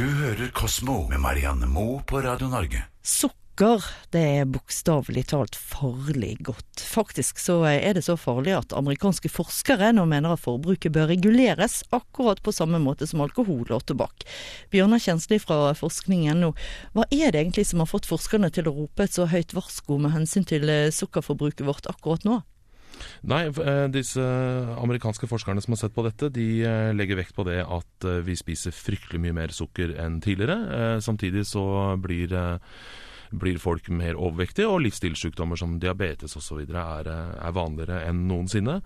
Du hører Kosmo med Marianne Moe på Radio Norge. Sukker, det er bokstavelig talt farlig godt. Faktisk så er det så farlig at amerikanske forskere nå mener at forbruket bør reguleres, akkurat på samme måte som alkohol og tobakk. Bjørnar Kjensli fra forskning.no, hva er det egentlig som har fått forskerne til å rope et så høyt varsko med hensyn til eh, sukkerforbruket vårt akkurat nå? Nei, eh, disse amerikanske forskerne som har sett på dette, de eh, legger vekt på det at eh, vi spiser fryktelig mye mer sukker enn tidligere. Samtidig så blir, blir folk mer overvektige, og livsstilssykdommer som diabetes osv. Er, er vanligere enn noensinne.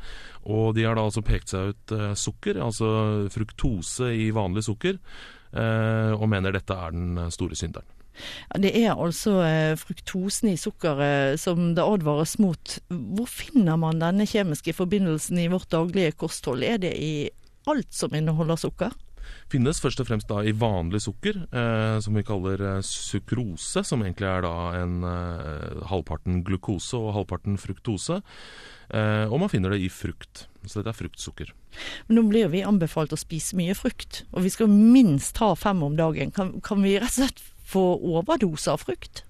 Og de har da altså pekt seg ut sukker, altså fruktose i vanlig sukker, og mener dette er den store synderen. Det er altså eh, fruktosen i sukkeret som det advares mot. Hvor finner man denne kjemiske forbindelsen i vårt daglige kosthold? Er det i alt som inneholder sukker? finnes først og fremst i vanlig sukker, eh, som vi kaller eh, sukrose, som egentlig er en eh, halvparten glukose og halvparten fruktose. Eh, og man finner det i frukt. Så dette er fruktsukker. Men nå blir vi anbefalt å spise mye frukt, og vi skal minst ha fem om dagen. Kan, kan vi rett og slett få overdose av frukt?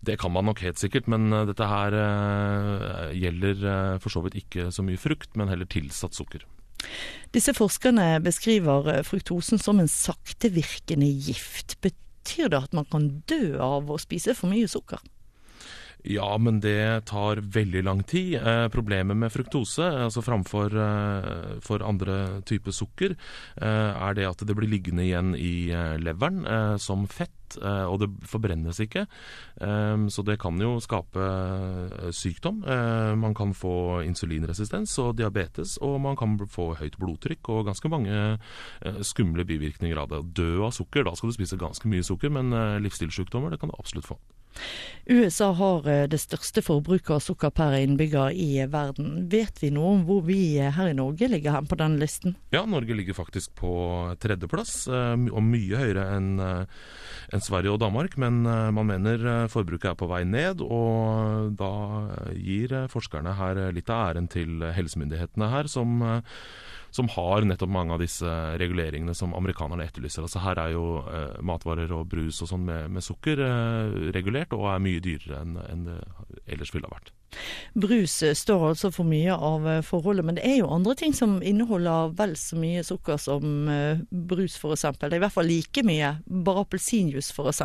Det kan man nok helt sikkert, men uh, dette her uh, gjelder uh, for så vidt ikke så mye frukt, men heller tilsatt sukker. Disse forskerne beskriver fruktosen som en saktevirkende gift. Betyr det at man kan dø av å spise for mye sukker? Ja, men det tar veldig lang tid. Eh, problemet med fruktose, altså framfor eh, for andre typer sukker, eh, er det at det blir liggende igjen i eh, leveren eh, som fett, eh, og det forbrennes ikke. så det kan jo skape sykdom. man kan få insulinresistens og diabetes, og man kan få høyt blodtrykk og ganske mange skumle bivirkninger av det. Dø av sukker, da skal du spise ganske mye sukker, men livsstilssykdommer det kan du absolutt få. USA har eh, det største forbruket av sukker per innbygger i verden. Vet vi noe om hvor vi eh, her i Norge ligger hen på den listen? Ja, Norge ligger faktisk på tredjeplass, eh, og mye høyere enn enn Sverige og Danmark. Men man mener forbruket er på vei ned, og da gir forskerne her litt av æren til helsemyndighetene her, som som har nettopp mange av disse reguleringene som amerikanerne etterlyser. Altså Her er jo eh, matvarer og brus og sånn med, med, sukker eh, regulert, og er mye dyrere enn en det ellers ville ha vært. Brus eh, står altså for mye av eh, forholdet, men det er jo andre ting som inneholder vel så mye sukker som eh, brus f.eks. Det er i hvert fall like mye. Bare appelsinjuice f.eks.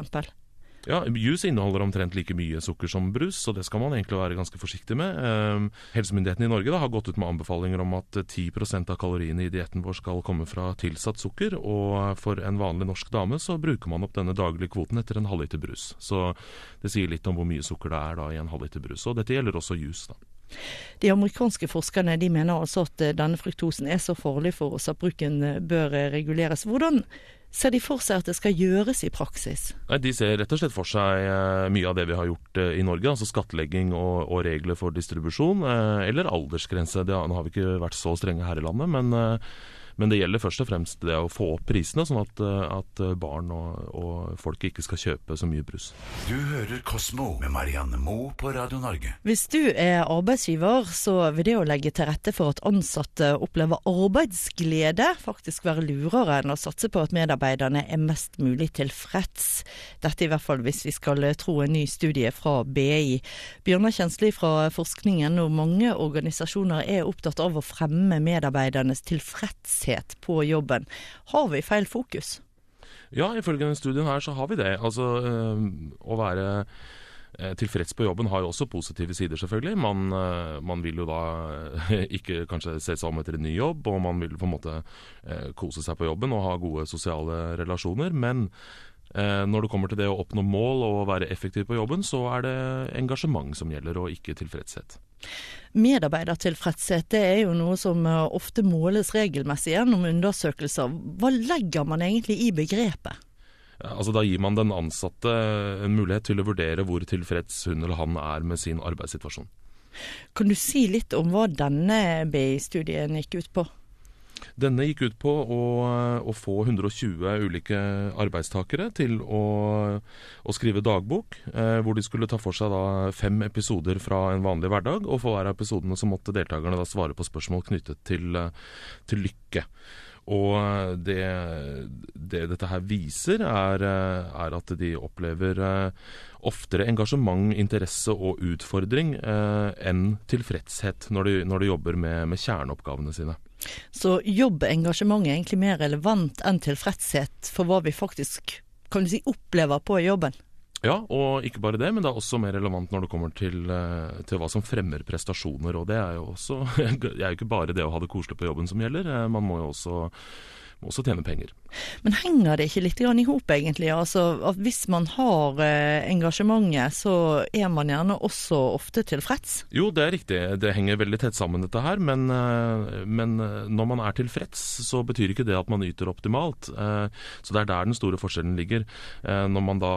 Ja, Juice inneholder omtrent like mye sukker som brus, så det skal man egentlig være ganske forsiktig med. Eh, helsemyndighetene i Norge da, har gått ut med anbefalinger om at 10% av kaloriene i dietten vår skal komme fra tilsatt sukker, og for en vanlig norsk dame så bruker man opp denne daglige kvoten etter en halvliter brus. Så det sier litt om hvor mye sukker det er da i en halvliter brus. Og dette gjelder også juice. da. De amerikanske forskerne de mener altså at denne fruktosen er så farlig for oss at bruken bør reguleres. Hvordan ser de for seg at det skal gjøres i praksis? Nei, De ser rett og slett for seg uh, mye av det vi har gjort uh, i Norge. Altså skattlegging og, og regler for distribusjon. Uh, eller aldersgrense. Det, nå har vi ikke vært så strenge her i landet, men men det gjelder først og fremst det å få opp prisene, sånn at, eh, at barn og, og, folk ikke skal kjøpe så mye brus. Du hører Kosmo med Marianne Moe på Radio Norge. Hvis du er arbeidsgiver, så vil det å legge til rette for at ansatte opplever arbeidsglede faktisk være lurere enn å satse på at medarbeiderne er mest mulig tilfreds. Dette i hvert fall hvis vi skal tro en ny studie fra BI. Bjørnar Kjensli fra forskningen og mange organisasjoner er opptatt av å fremme medarbeidernes tilfredshet tilfredshet på jobben. Har vi feil fokus? Ja, ifølge denne studien her så har vi det. Altså øh, å være eh, tilfreds på jobben har jo også positive sider, selvfølgelig. Man, øh, man vil jo da ikke kanskje se seg om etter en ny jobb, og man vil på en måte kose seg på jobben og ha gode sosiale relasjoner. Men når det kommer til det å oppnå mål og være effektiv på jobben, så er det engasjement som gjelder, og ikke tilfredshet. Medarbeidertilfredshet det er jo noe som eh, ofte måles regelmessig gjennom undersøkelser. Hva legger man egentlig i begrepet? Altså Da gir man den ansatte en mulighet til å vurdere hvor tilfreds hun eller han er med sin arbeidssituasjon. Kan du si litt om hva denne BI-studien gikk ut på? Denne gikk ut på å, å få 120 ulike arbeidstakere til å, å skrive dagbok, eh, hvor de skulle ta for seg da fem episoder fra en vanlig hverdag. Og for hver av episodene så måtte deltakerne da svare på spørsmål knyttet til, til lykke. Og det, det dette her viser, er, eh, er at de opplever eh, oftere engasjement, interesse og utfordring eh, enn tilfredshet når de, når de jobber med, med kjerneoppgavene sine. Så jobbengasjement er egentlig mer relevant enn tilfredshet for hva vi faktisk kan du si, opplever på jobben? Ja, og ikke bare det, men det er også mer relevant når det kommer til, eh, til hva som fremmer prestasjoner. Og det er jo også Det er jo ikke bare det å ha det koselig på jobben som gjelder. Eh, man må jo også må også tjene penger. Men henger det ikke litt i hop, egentlig? Altså, hvis man har eh, engasjementet, så er man gjerne også ofte tilfreds? Jo, det er riktig. Det henger veldig tett sammen, dette her. Men, eh, men eh, når man er tilfreds, så betyr ikke det at man yter optimalt. Så det er der den store forskjellen ligger. Når man da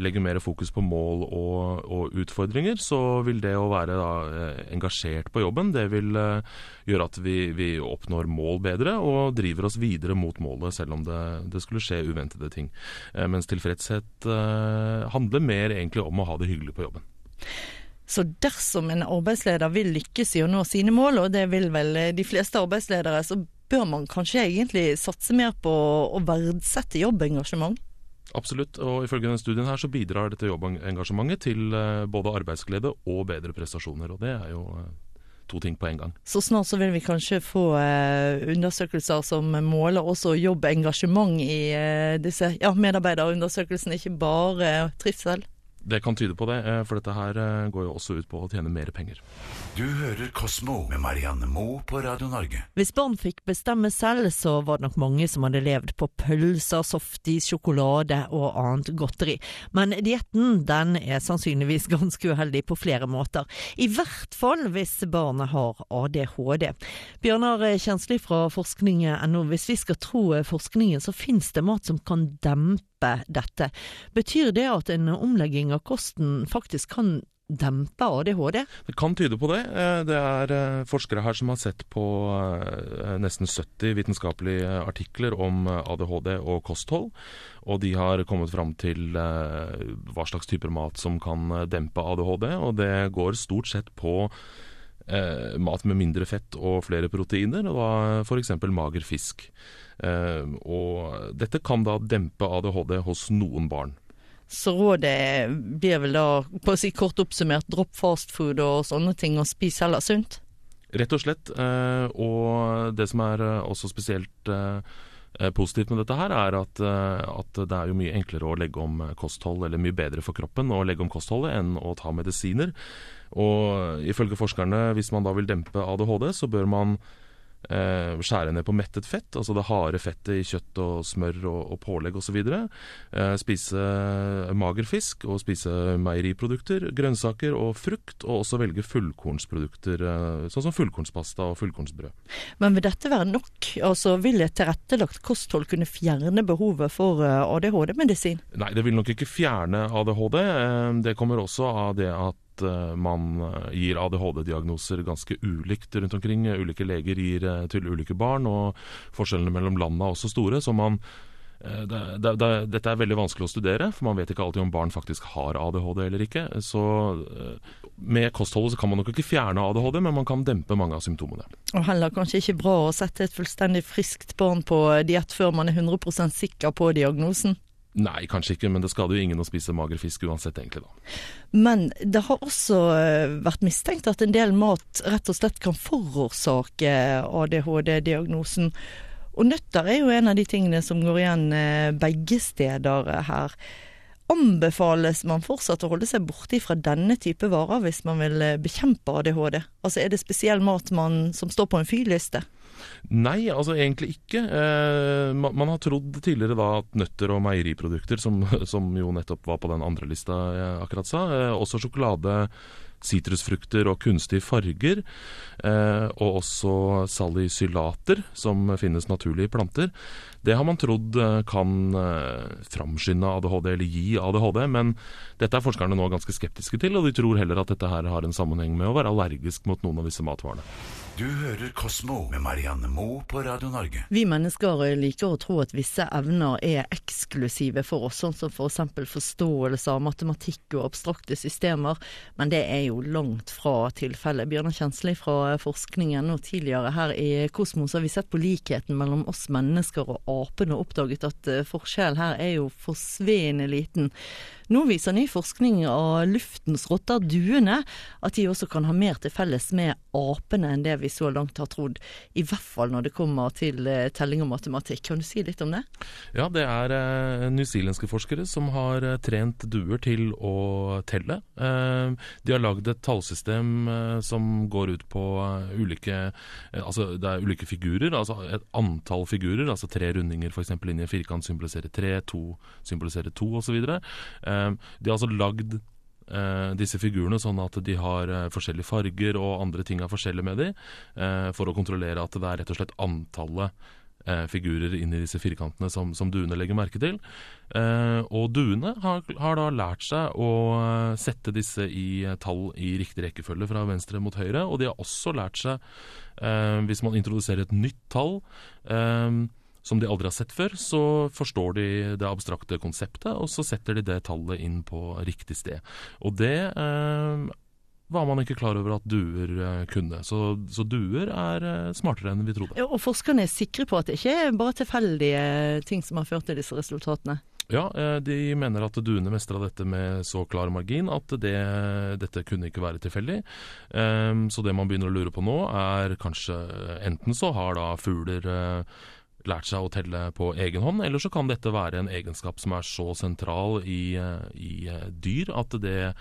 legger mer fokus på mål og, og utfordringer, så vil det å være da, engasjert på jobben, det vil gjøre at vi, vi oppnår mål bedre og driver oss videre mot målet, selv om det, det skulle skje uventede ting. Eh, mens tilfredshet eh, handler mer egentlig om å ha det hyggelig på jobben. Så dersom en arbeidsleder vil lykkes i å nå sine mål, og det vil vel de fleste arbeidsledere, så bør man kanskje egentlig satse mer på å verdsette jobbengasjement? Absolutt, og ifølge denne studien her så bidrar dette jobbengasjementet til eh, både arbeidsglede og bedre prestasjoner, og det er jo to ting på en gang. Så snart så vil vi kanskje få eh, undersøkelser som måler også jobbengasjement i eh, disse ja, medarbeiderundersøkelsene, ikke bare trivsel? Det kan tyde på det, eh, for dette her eh, går jo også ut på å tjene mer penger. Du hører Kosmo med Marianne Moe på Radio Norge. Hvis barn fikk bestemme selv, så var det nok mange som hadde levd på pølser, softis, sjokolade og annet godteri. Men dietten den er sannsynligvis ganske uheldig på flere måter. I hvert fall hvis barnet har ADHD. Bjørnar Kjensli fra forskning.no, hvis vi skal tro forskningen, så finnes det mat som kan dempe dette. Betyr det at en omlegging av kosten faktisk kan dempe ADHD? Det kan tyde på det. Eh, det er eh, forskere her som har sett på eh, nesten 70 vitenskapelige artikler om ADHD og kosthold. Og de har kommet fram til hva slags typer mat som kan dempe ADHD. Og det går stort sett på mat med mindre fett og flere proteiner, og da f.eks. mager fisk. og dette kan da dempe ADHD hos noen barn. Så rådet blir vel da, på å si kort oppsummert, dropp fastfood og sånne ting, og spis heller sunt? Rett og slett. Eh, og det som er eh, også spesielt eh, positivt med dette her, er at, at, det er jo mye enklere å legge om kosthold, eller mye bedre for kroppen å legge om kostholdet enn å ta medisiner. Og ifølge forskerne, hvis man da vil dempe ADHD, så bør man Eh, skjære ned på mettet fett, altså det harde fettet i kjøtt og smør og, og pålegg osv. Eh, spise mager fisk og spise meieriprodukter, grønnsaker og frukt, og også velge fullkornsprodukter, eh, sånn som fullkornspasta og fullkornsbrød. Men vil dette være nok? Altså Vil et tilrettelagt kosthold kunne fjerne behovet for eh, ADHD-medisin? Nei, det vil nok ikke fjerne ADHD. Eh, det kommer også av det at Eh, man eh, gir ADHD-diagnoser ganske ulikt rundt omkring. Ulike leger gir eh, til ulike barn, og forskjellene mellom landene er også store. så man det, det, det, dette er veldig vanskelig å studere, for man vet ikke alltid om barn faktisk har ADHD eller ikke. Så med kostholdet så kan man nok ikke fjerne ADHD, men man kan dempe mange av symptomene. Og heller kanskje ikke bra å sette et fullstendig friskt barn på diett før man er 100% sikker på diagnosen? Nei, kanskje ikke, men det skader jo ingen å spise mager fisk uansett, egentlig, da. Men det har også eh, vært mistenkt at en del mat rett og slett kan forårsake ADHD-diagnosen. Og nøtter er jo en av de tingene som går igjen eh, begge steder her. Anbefales man fortsatt å holde seg borte fra denne type varer hvis man vil eh, bekjempe ADHD? Altså er det spesiell mat man, som står på en fyrliste? Nei, altså egentlig ikke. Eh, man, man, har trodd tidligere da at nøtter og meieriprodukter, som, som, jo nettopp var på den andre lista jeg akkurat sa, eh, også sjokolade, sitrusfrukter og kunstige farger, eh, og også salicylater, som finnes naturlig i planter, det har man trodd eh, kan eh, framskynde ADHD eller gi ADHD, men dette er forskerne nå ganske skeptiske til, og de tror heller at dette her har en sammenheng med å være allergisk mot noen av disse matvarene. Du hører Kosmo med Marianne Moe på Radio Norge. Vi mennesker liker å tro at visse evner er eksklusive for oss, sånn som f.eks. For forståelse av matematikk og abstrakte systemer, men det er jo langt fra tilfellet. Bjørnar Kjensli fra forskningen og tidligere her i Kosmos har vi sett på likheten mellom oss mennesker og apene og oppdaget at eh, forskjellen her er jo forsvinnende liten. Nå viser ny forskning av luftens rotter, duene, at de også kan ha mer til felles med apene enn det vi så langt har trodd. I hvert fall når det kommer til eh, telling og matematikk. Kan du si litt om det? Ja, det er eh, newzealandske forskere som har eh, trent duer til å telle. Eh, de har lagd et tallsystem som går ut på ulike Altså det er ulike figurer, altså et antall figurer. Altså tre rundinger f.eks. inn i en firkant symboliserer tre, to symboliserer to osv. Eh, de har altså lagd eh, disse figurene sånn at de har eh, forskjellige farger og andre ting er forskjellige med de, eh, for å kontrollere at det er rett og slett antallet eh, figurer inn i disse firkantene som, som duene legger merke til. Eh, og duene har, har da lært seg å eh, sette disse i eh, tall i riktig rekkefølge fra venstre mot høyre, og de har også lært seg, eh, hvis man introduserer et nytt tall, eh, som de aldri har sett før, så forstår de det abstrakte konseptet, og så setter de det tallet inn på riktig sted. Og det eh, var man ikke klar over at duer eh, kunne. Så, så duer er eh, smartere enn vi trodde. Ja, Og forskerne er sikre på at det ikke er bare tilfeldige ting som har ført til disse resultatene. Ja, eh, de mener at duene mestra dette med så klar margin at det, dette kunne ikke være tilfeldig. Så det man begynner å lure på nå, er kanskje enten så har da fugler lært seg å telle på egen hånd, eller så kan dette være en egenskap som er så sentral i, eh, i eh, dyr at det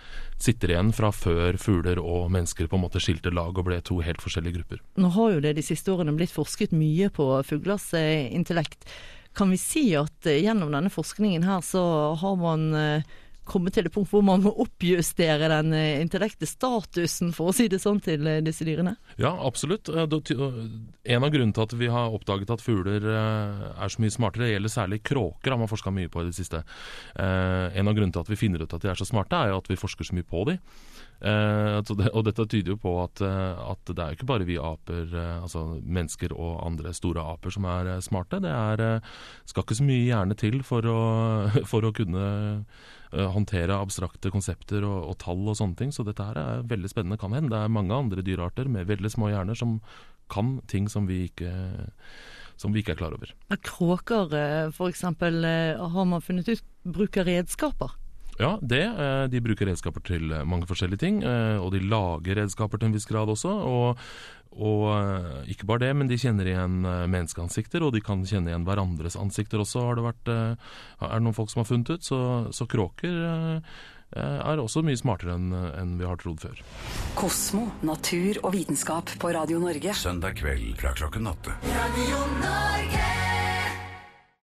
sitter igjen fra før fugler og mennesker på en måte skilte lag og ble to helt forskjellige grupper. Nå har jo det de siste årene blitt forsket mye på fuglers eh, intellekt. Kan vi si at gjennom denne forskningen her så har man kommet til et punkt hvor man må oppjustere den intellekte statusen, for å si det sånn, til eh, disse dyrene? Ja, absolutt. Eh, eh, En av grunnene til at vi har oppdaget at fugler eh, er så mye smartere, gjelder særlig kråker, har man forska mye på i det siste. Eh, En av grunnene til at vi finner ut at de er så smarte, er jo at vi forsker så mye på dem. Så det, og dette tyder jo på at, eh, at det er jo ikke bare vi aper, eh, altså mennesker og andre store aper som er smarte. Det er, skal ikke så mye hjerne til for å, for å kunne håndtere abstrakte konsepter og, og tall og sånne ting. Så dette her er veldig spennende. Kan hende det er mange andre dyrearter med veldig små hjerner som kan ting som vi ikke, som vi ikke er klar over. Kråker f.eks. har man funnet ut bruker redskaper. Ja, det. eh, De bruker redskaper til eh, mange forskjellige ting, eh, og de lager redskaper til en viss grad også. Og, og ikke bare det, men de kjenner igjen menneskeansikter, og de kan kjenne igjen hverandres ansikter også, har det vært, er det noen folk som har funnet ut. Så, så kråker er også mye smartere enn en vi har trodd før. Kosmo, natur og vitenskap på Radio Norge. Søndag kveld fra klokken åtte. Radio Norge.